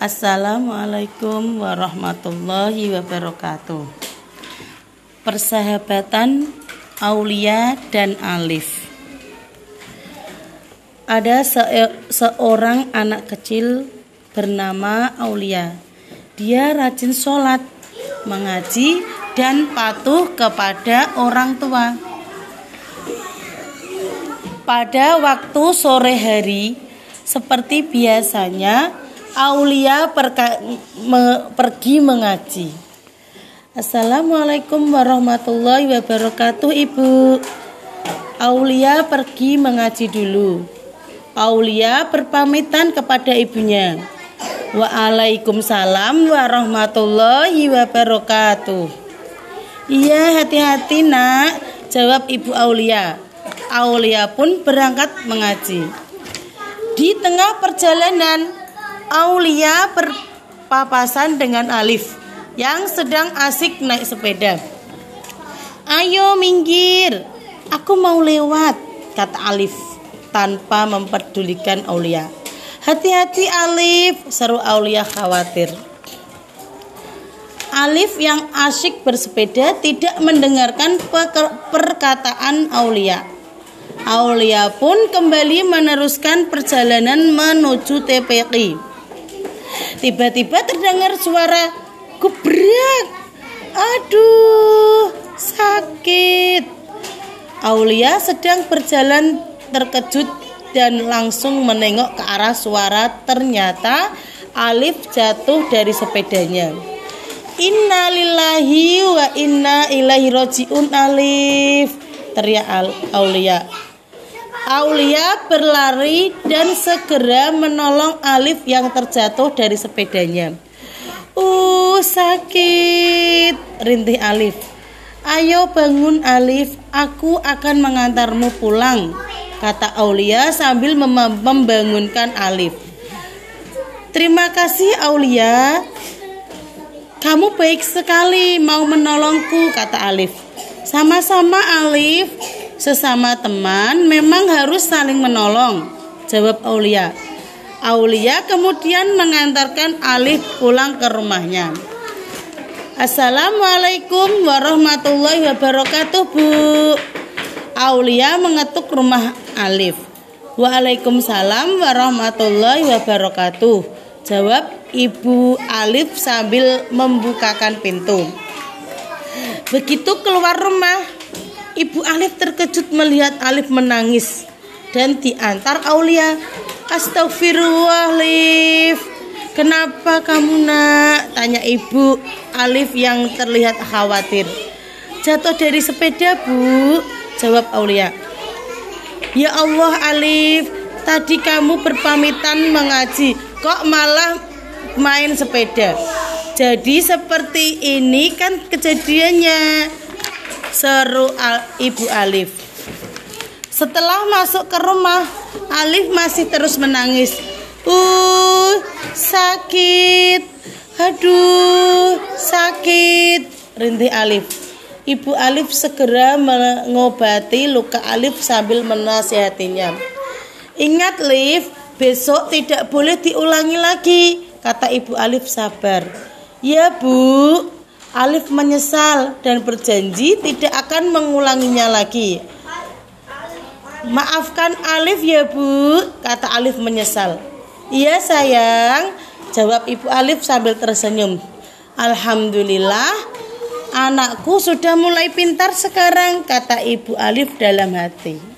Assalamualaikum warahmatullahi wabarakatuh. Persahabatan Aulia dan Alif. Ada se seorang anak kecil bernama Aulia. Dia rajin sholat, mengaji, dan patuh kepada orang tua. Pada waktu sore hari, seperti biasanya, Aulia perka, me, pergi mengaji. Assalamualaikum warahmatullahi wabarakatuh Ibu. Aulia pergi mengaji dulu. Aulia berpamitan kepada ibunya. Waalaikumsalam warahmatullahi wabarakatuh. Iya hati-hati nak Jawab Ibu Aulia. Aulia pun berangkat mengaji. Di tengah perjalanan Aulia berpapasan dengan Alif yang sedang asik naik sepeda. Ayo minggir, aku mau lewat, kata Alif tanpa memperdulikan Aulia. Hati-hati Alif, seru Aulia khawatir. Alif yang asyik bersepeda tidak mendengarkan perkataan Aulia. Aulia pun kembali meneruskan perjalanan menuju TPI. Tiba-tiba terdengar suara gebrak. Aduh, sakit. Aulia sedang berjalan terkejut dan langsung menengok ke arah suara. Ternyata Alif jatuh dari sepedanya. Innalillahi wa inna ilaihi rojiun Alif. Teriak Aulia. Aulia berlari dan segera menolong Alif yang terjatuh dari sepedanya. Uh, sakit, rintih Alif. Ayo bangun Alif, aku akan mengantarmu pulang, kata Aulia sambil mem membangunkan Alif. Terima kasih Aulia. Kamu baik sekali mau menolongku, kata Alif. Sama-sama Alif, Sesama teman memang harus saling menolong, jawab Aulia. Aulia kemudian mengantarkan Alif pulang ke rumahnya. Assalamualaikum warahmatullahi wabarakatuh, Bu. Aulia mengetuk rumah Alif. Waalaikumsalam warahmatullahi wabarakatuh. Jawab Ibu Alif sambil membukakan pintu. Begitu keluar rumah, Ibu Alif terkejut melihat Alif menangis dan diantar Aulia. Astagfirullah, Alif. Kenapa kamu nak? Tanya ibu Alif yang terlihat khawatir. Jatuh dari sepeda, Bu. Jawab Aulia. Ya Allah, Alif. Tadi kamu berpamitan mengaji. Kok malah main sepeda? Jadi seperti ini kan kejadiannya seru Al Ibu Alif. Setelah masuk ke rumah, Alif masih terus menangis. Uh, sakit. Aduh, sakit. Rintih Alif. Ibu Alif segera mengobati luka Alif sambil menasihatinya. Ingat, Alif, besok tidak boleh diulangi lagi, kata Ibu Alif sabar. Ya, Bu, Alif menyesal dan berjanji tidak akan mengulanginya lagi. Maafkan Alif ya bu, kata Alif menyesal. Iya sayang, jawab ibu Alif sambil tersenyum. Alhamdulillah, anakku sudah mulai pintar sekarang, kata ibu Alif dalam hati.